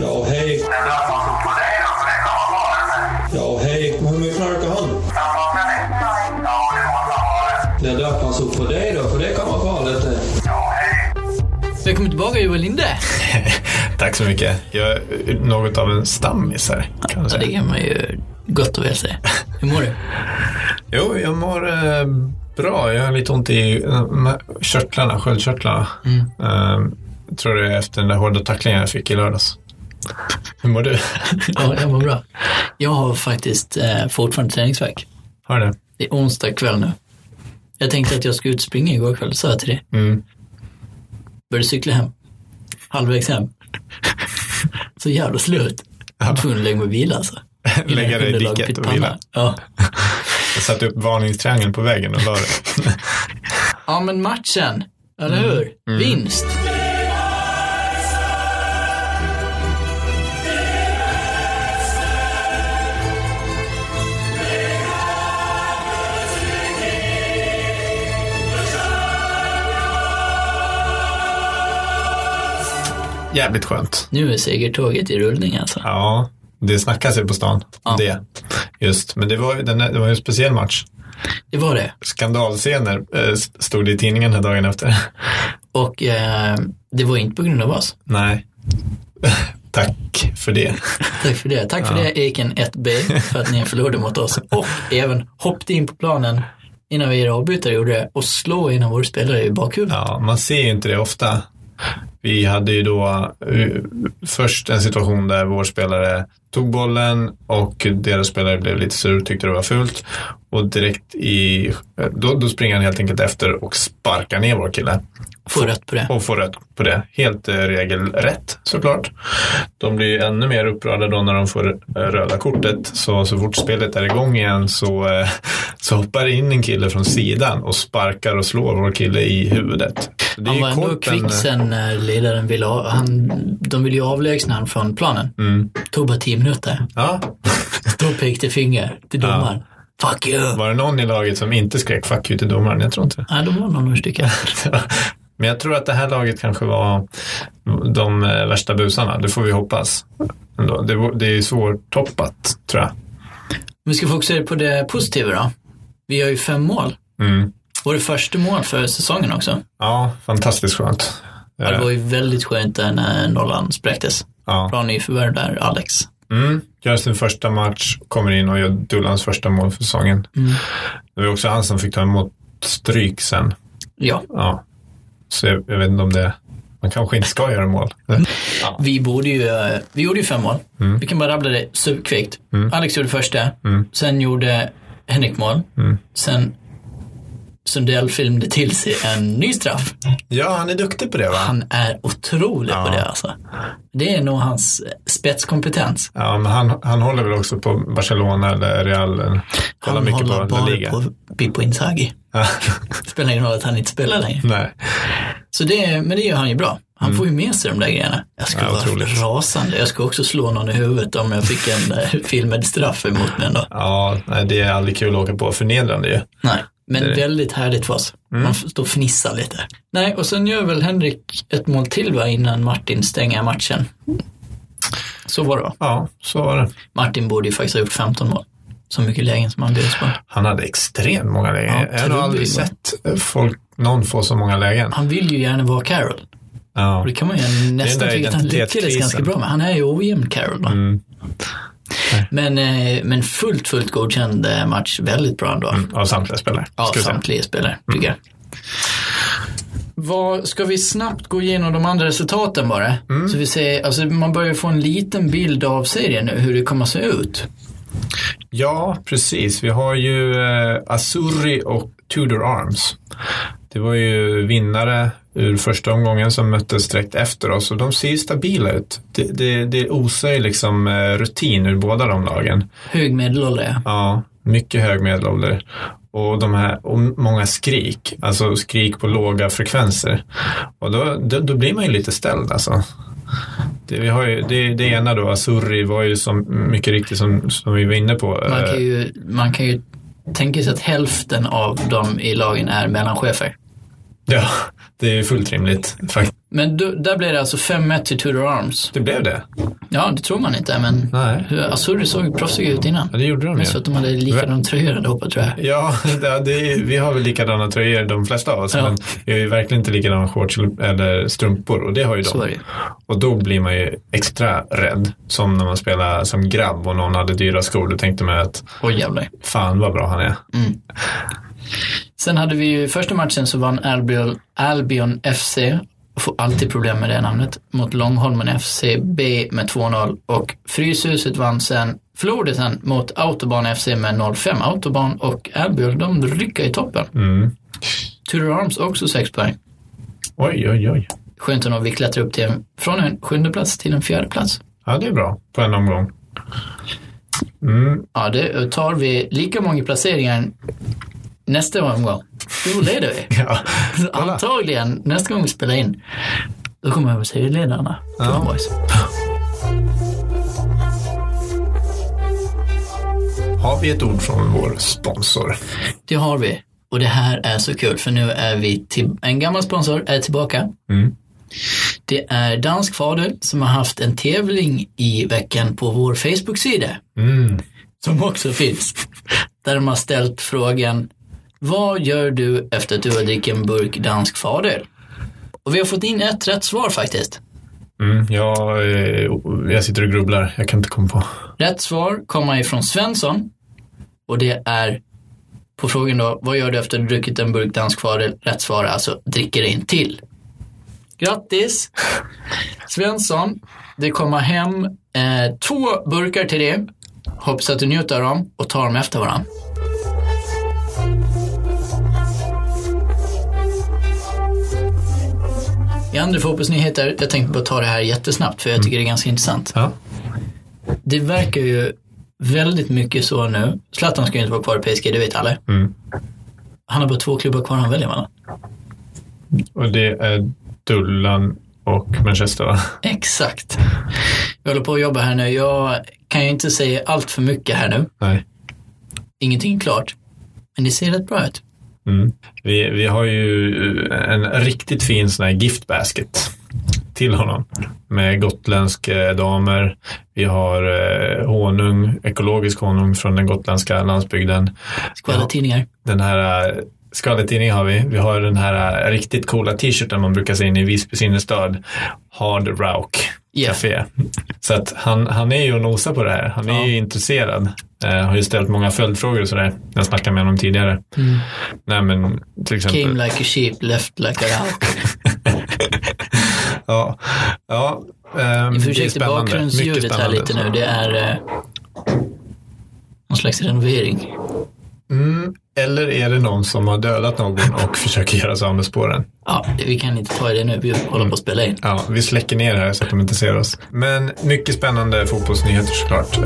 Ja, hej. Ja, hej. Hur mycket knarkar han? Det är därför han såg på dig då, för det kan vara farligt det. Välkommen tillbaka Joel Linde. Tack så mycket. Jag är något av en stammis här. Kan man Ja, säga. det kan man ju gott och väl säga. Hur mår du? Jo, jag mår eh, bra. Jag har lite ont i eh, körtlarna, sköldkörtlarna. Eh, jag tror det är efter den där hårda tacklingen jag fick i lördags. Hur mår du? Ja, jag mår bra. Jag har faktiskt eh, fortfarande träningsvärk. Har du det? Det är onsdag kväll nu. Jag tänkte att jag skulle ut springa igår kväll, sa jag till dig. Mm. Började cykla hem. Halvvägs hem. Så jävla slut. Jag var tvungen att lägga mig och vila alltså. Lägga jag dig i diket och vila. Ja. Jag satte upp varningstriangeln på väggen och la det. ja, men matchen. Eller hur? Vinst. Jävligt skönt. Nu är segertåget i rullning alltså. Ja, det snackas ju på stan Ja. det. Just, men det var, den, det var ju en speciell match. Det var det. Skandalscener eh, stod det i tidningen här dagen efter. Och eh, det var inte på grund av oss. Nej. Tack för det. Tack för det. Tack för det Eken 1B för att ni förlorade mot oss och även hoppade in på planen innan vi avbytare gjorde det och slå en av våra spelare i bakhuvudet. Ja, man ser ju inte det ofta. Vi hade ju då eh, först en situation där vår spelare tog bollen och deras spelare blev lite sur, tyckte det var fult. Och direkt i, då, då springer han helt enkelt efter och sparkar ner vår kille. Får rött på det. Och får rött på det. Helt eh, regelrätt såklart. De blir ännu mer upprörda då när de får eh, röda kortet. Så, så fort spelet är igång igen så, eh, så hoppar in en kille från sidan och sparkar och slår vår kille i huvudet. Det Han var ändå kvick sen när ledaren ville ha, han, de ville ju avlägsna honom från planen. Mm. Tog bara tio minuter. Ja. Då pekade finger till domaren. Fuck you! Var det någon i laget som inte skrek fuck you till domaren? Jag tror inte det. Nej, de var några stycken. Men jag tror att det här laget kanske var de eh, värsta busarna. Det får vi hoppas. Det, det är svårtoppat, tror jag. Vi ska fokusera på det positiva då. Vi har ju fem mål. Mm. Vår första mål för säsongen också. Ja, fantastiskt skönt. Ja, det var ju väldigt skönt där när nollan spräcktes. Ja. Bra nyförvärv där, Alex. Mm. Gör sin första match, kommer in och gör Dullans första mål för säsongen. Mm. Det var också han som fick ta emot stryk sen. Ja, Ja. Så jag, jag vet inte om det... Man kanske inte ska göra mål. Ja. vi borde ju, eh, vi gjorde ju fem mål. Mm. Vi kan bara rabbla det superkvickt. Alex gjorde första, Mm. sen gjorde Henrik mål. Mm. Sen Sundell filmade till sig en ny straff. ja, han är duktig på det va? Han är otrolig på Ja. det alltså. Det är nog hans spetskompetens. Ja, men han, han håller väl också på Barcelona eller Real. eller- Han mycket på håller La bara Liga. på Pippo Inzaghi. Ja. Spelar ingen roll att han inte spelar längre. Nej. Så det, men det gör han ju bra. Han får ju med sig de där grejerna. Jag skulle Mm. Ja, vara otroligt. rasande. Jag skulle också slå någon i huvudet om jag fick en eh, filmad straff emot mig ändå. Ja, nej, det är aldrig kul att åka på. Förnedrande ju. Nej, men Det det. väldigt härligt för oss. Mm. Man får stå och fnissa lite. Nej, och sen gör väl Henrik ett mål till va, innan Martin stänger matchen. Så var det va? Ja, så var det. Martin borde ju faktiskt ha gjort 15 mål. Så mycket lägen som han bjöds på. Han hade extremt många lägen. Ja, jag har aldrig sett folk, någon få så många lägen. Han vill ju gärna vara Carroll. Ja. Och det kan man ju nästan tycka att han lyckades ganska bra med. Han är ju ojämn Carroll va? Mm. Men, eh, men fullt, fullt godkänd eh, match. Väldigt bra ändå. Av samtliga spelare. Säga. samtliga spelare, tycker jag. Vad, ska vi snabbt gå igenom de andra resultaten bara? Så vi ser, alltså man börjar få en liten bild av serien nu, hur det kommer att se ut. Ja, precis. Vi har ju eh, Azzurri och Tudor Arms. Det var ju vinnare ur första omgången som möttes direkt efter oss och de ser ju stabila ut. Det, det, det osar ju liksom eh, rutin ur båda de lagen. Hög medelålder, ja. Mycket hög medelålder. Och, de här, och många skrik, alltså skrik på låga frekvenser. Och då, då, då blir man ju lite ställd alltså. Det, vi har ju, det, det ena då, Azzurri var ju som, mycket riktigt som, som vi var inne på. Man eh, kan ju, man kan ju tänka sig att hälften av dem i lagen är mellanchefer. Ja, det är fullt rimligt. Fakt- Men då, där blev det alltså 5-1 till Tudor Arms. Det blev det? Ja, det tror man inte, men Nej. hur- Azuri såg proffsiga ut innan. Ja, det gjorde de ju. För att de hade likadana tröjor allihopa tror jag. Ja, det, är- vi har väl likadana tröjor de flesta av oss, Ja. men vi har ju verkligen inte likadana shorts eller- strumpor och det har ju Så är de. det ju. Och då blir man ju extra rädd. Som när man spelar som grabb och någon hade dyra skor. Då tänkte man att Oj jävlar. fan vad bra han är. Sen hade vi ju första matchen så vann Albion, Albion FC, får alltid problem med det namnet, mot Långholmen FCB med 2-0 och Fryshuset vann sen, förlorade sen mot Autobahn FC med 0-5. Autobahn och Albion, de rycker i toppen. Mm. Tudor Arms också 6 poäng. Oj, oj, oj. Skönt att vi klättrar upp till en, från en sjunde plats till en fjärde plats. Ja, det är bra på en omgång. Mm. Ja, det tar vi lika många placeringar nästa omgång. Då leder vi. Ja. Antagligen, nästa gång vi spelar in, då kommer jag serieledarna. Ja. Boys. Har vi ett ord från vår sponsor? Det har vi. Och det här är så kul, för nu är vi till, en gammal sponsor är tillbaka. Mm. Det är Dansk Fader som har haft en tävling i veckan på vår Facebook-sida, Mm. som också finns. Där de har ställt frågan, vad gör du efter att du har druckit en burk Dansk Fader? Och vi har fått in ett rätt svar faktiskt. Mm. Jag, eh, jag sitter och grubblar. Jag kan inte komma på. Rätt svar kommer ifrån Svensson och det är på frågan då, vad gör du efter att du druckit en burk dansk fadel? Rätt svar är alltså, dricker en till. Grattis! Svensson, det kommer hem eh, två burkar till dig. Hoppas att du njuter av dem och tar dem efter varandra. Andra fotbollsnyheter, jag tänkte bara ta det här jättesnabbt för jag tycker det är ganska intressant. Ja. Det verkar ju väldigt mycket så nu. Zlatan ska ju inte vara kvar i PSG, det vet alla. Mm. Han har bara två klubbar kvar han väljer mellan. Och det är Dullan och Manchester, va? Exakt. Jag håller på att jobba här nu. Jag kan ju inte säga allt för mycket här nu. Nej. Ingenting är klart. Men det ser rätt bra ut. Mm. Vi, vi har ju en riktigt fin sån här gift basket till honom. Med gotländska damer. Vi har eh, honung, ekologisk honung från den gotländska landsbygden. Skvallertidningar. Den här eh, skvallertidning har vi. Vi har den här eh, riktigt coola t-shirten man brukar se in i Visbys innerstad. Hard Rock Ja. Café. Så att han, han är ju och nosar på det här. Han är Ja. ju intresserad. Eh, har ju ställt många följdfrågor och sådär. Jag snackade med honom tidigare. Nej men till exempel. Came like a sheep, left like a rock. Ja, ja Vi det är försökte bakgrundsljudet här lite nu. Det är eh, någon slags renovering. Mm, eller är det någon som har dödat någon och försöker göra sig av med spåren? Ja, vi kan inte ta i det nu. Vi håller på att spela in. Ja, vi släcker ner här så att de inte ser oss. Men mycket spännande fotbollsnyheter såklart.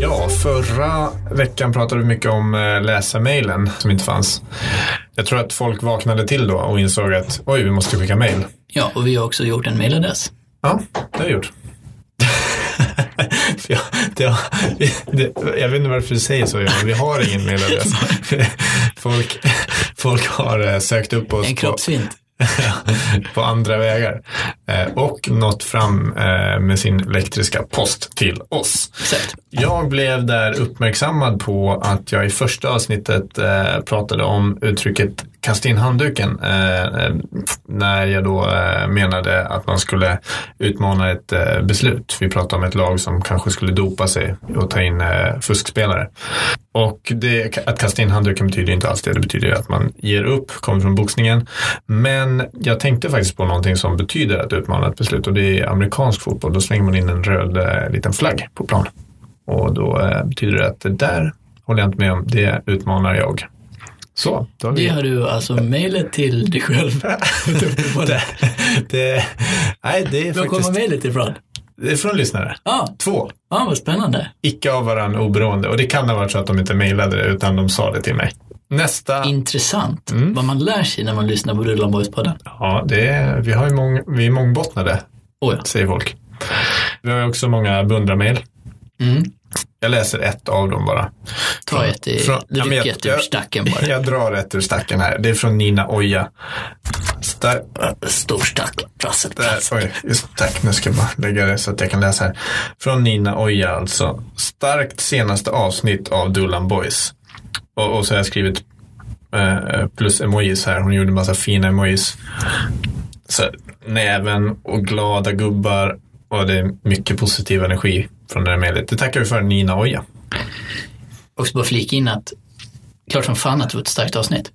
Ja, förra veckan pratade vi mycket om eh, läsarmailen som inte fanns. Jag tror att folk vaknade till då och insåg att oj, vi måste skicka mail. Ja, och vi har också gjort en mailadress. Ja, det har jag gjort. ja, det, det, jag vet inte varför du säger så. Vi har ingen mailadress. folk, folk har eh, sökt upp oss En på, kroppsvint. på andra vägar eh, och nått fram eh, med sin elektriska post till oss. Jag blev där uppmärksammad på att jag i första avsnittet eh, pratade om uttrycket kasta in handduken eh, eh, när jag då eh, menade att man skulle utmana ett eh, beslut. Vi pratade om ett lag som kanske skulle dopa sig och ta in eh, fuskspelare. Och det, att kasta in handduken betyder inte alls det. Det betyder att man ger upp, kommer från boxningen. Men jag tänkte faktiskt på någonting som betyder att utmana ett beslut och det är amerikansk fotboll. Då slänger man in en röd eh, liten flagg på plan. Och då eh, betyder det att det där håller jag inte med om, det utmanar jag. Så, då har vi... Det har du alltså mejlat till dig själv. det, det, nej, det är Var kommer faktiskt mejlet ifrån? det är från lyssnare. Ja, Två, ah, vad spännande. icke av varandra oberoende. Och det kan ha varit så att de inte mejlade det utan de sa det till mig. Nästa, Intressant Mm. vad man lär sig när man lyssnar på Rullan Boys-podden. ja, det är, vi, har ju mång, vi är mångbottnade, Oh, ja. säger folk. Vi har ju också många beundrarmail. mm. Jag läser ett av dem bara. Ta ett, i, Från- men jag- ett ur stacken bara. Jag drar ett ur stacken här. Det är från Nina Oja. Star- Stor stack. Prassel, Där, prassel. oj, just tack. Nu ska jag bara lägga det så att jag kan läsa här. Från Nina Oja alltså. Starkt senaste avsnitt av Dulan Boys. Och, och så har jag skrivit eh, plus emojis här. Hon gjorde en massa fina emojis. Så, näven och glada gubbar. Och det är mycket positiv energi från det här mejlet. Det tackar vi för Nina Oja. Också bara flika in att klart som fan att det var ett starkt avsnitt.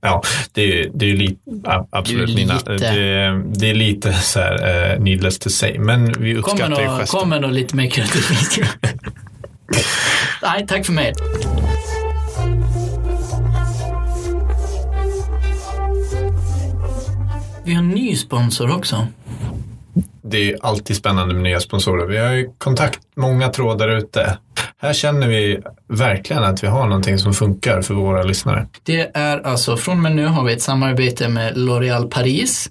Ja, det är det är ju lite, absolut Nina. lite- Det, det är lite så här, uh, needless to say. Men vi Kommer uppskattar ju gesten. kommer nog lite mer kreativitet. Nej, tack för mig. Vi har en ny sponsor också. Det är alltid spännande med nya sponsorer. Vi har ju kontakt, många trådar ute. Här känner vi verkligen att vi har någonting som funkar för våra lyssnare. Det är alltså, från och med nu har vi ett samarbete med L'Oréal Paris.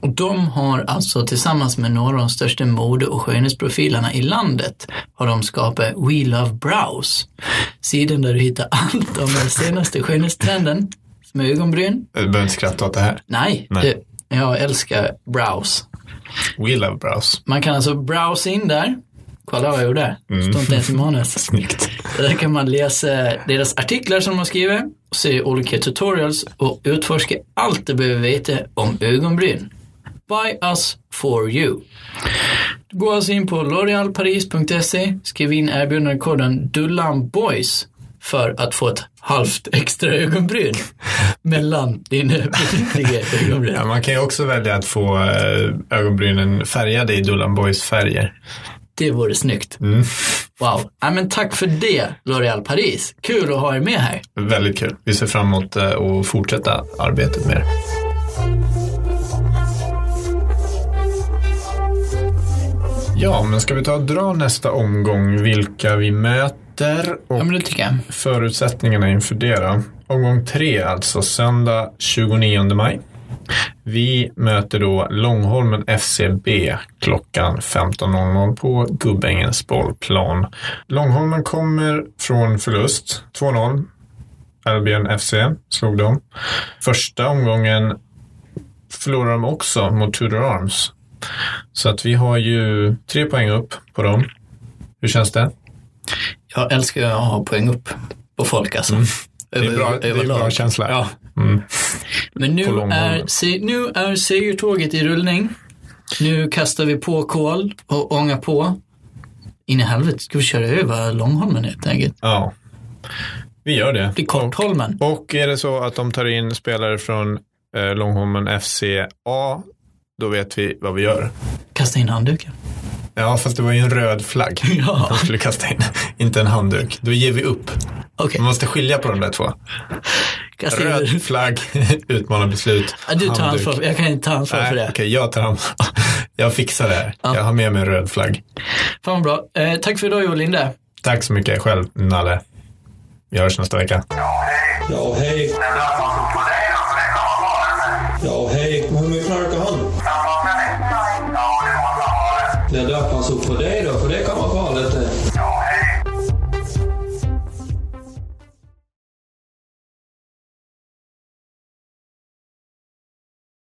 Och de har alltså tillsammans med några av de största mode och skönhetsprofilerna i landet har de skapat We Love Brows. Sidan där du hittar allt om den senaste skönhetstrenden är ögonbryn. Du behöver inte skratta åt det här. Nej, Nej. Det, jag älskar brows. We love brows. Man kan alltså browsa in där. Kolla vad jag gjorde. Står inte ens i manus. Snyggt. Där kan man läsa deras artiklar som de skriver, se olika tutorials och utforska allt du behöver veta om ögonbryn. By us for you. Gå alltså in på l'orealparis.se, skriv in erbjudandekoden DULLANBOYS för att få ett halvt extra ögonbryn mellan dina befintliga ögonbryn. Ja, man kan ju också välja att få eh, ögonbrynen färgade i Dullan Boys färger. Det vore snyggt. Mm. Wow. Ja, men tack för det, L'Oréal Paris. Kul att ha er med här. Väldigt kul. Vi ser fram emot eh, att fortsätta arbetet med det. Ja, men ska vi ta och dra nästa omgång vilka vi möter och Ja, men det tycker jag. förutsättningarna inför det då. Omgång tre alltså, söndag 29 maj. Vi möter då Långholmen FCB klockan 15.00 på Gubbängens bollplan. Långholmen kommer från förlust, 2-0. Albion FC slog dem. Första omgången förlorar de också mot Tudor Arms. Så att vi har ju tre poäng upp på dem. Hur känns det? Jag älskar att ha poäng upp på folk alltså. Mm. Det är bra, det är överlag. bra känsla. Ja. Mm. Men nu är, se, nu är segertåget i rullning. Nu kastar vi på kol och ångar på. In i helvete, ska vi köra över Långholmen helt enkelt? Ja, vi gör det. Det är Kortholmen. Och är det så att de tar in spelare från eh, Långholmen FCA, då vet vi vad vi gör. Kasta in handduken. Ja, fast det var ju en röd flagg Ja. de skulle kasta in, inte en handduk. Då ger vi upp. Okej, Man måste skilja på de där två. kasta in. Röd flagg, utmanarbeslut, Ja, du tar handduk. ansvar. Jag kan inte ta ansvar för det. okej, jag tar ansvar. Jag fixar det här. Ja. Jag har med mig en röd flagg. Fan vad bra. Eh, tack för idag Joel Linde. Tack så mycket själv, Nalle. Vi hörs nästa vecka. Ja, hej. Ja, hej. Det döper han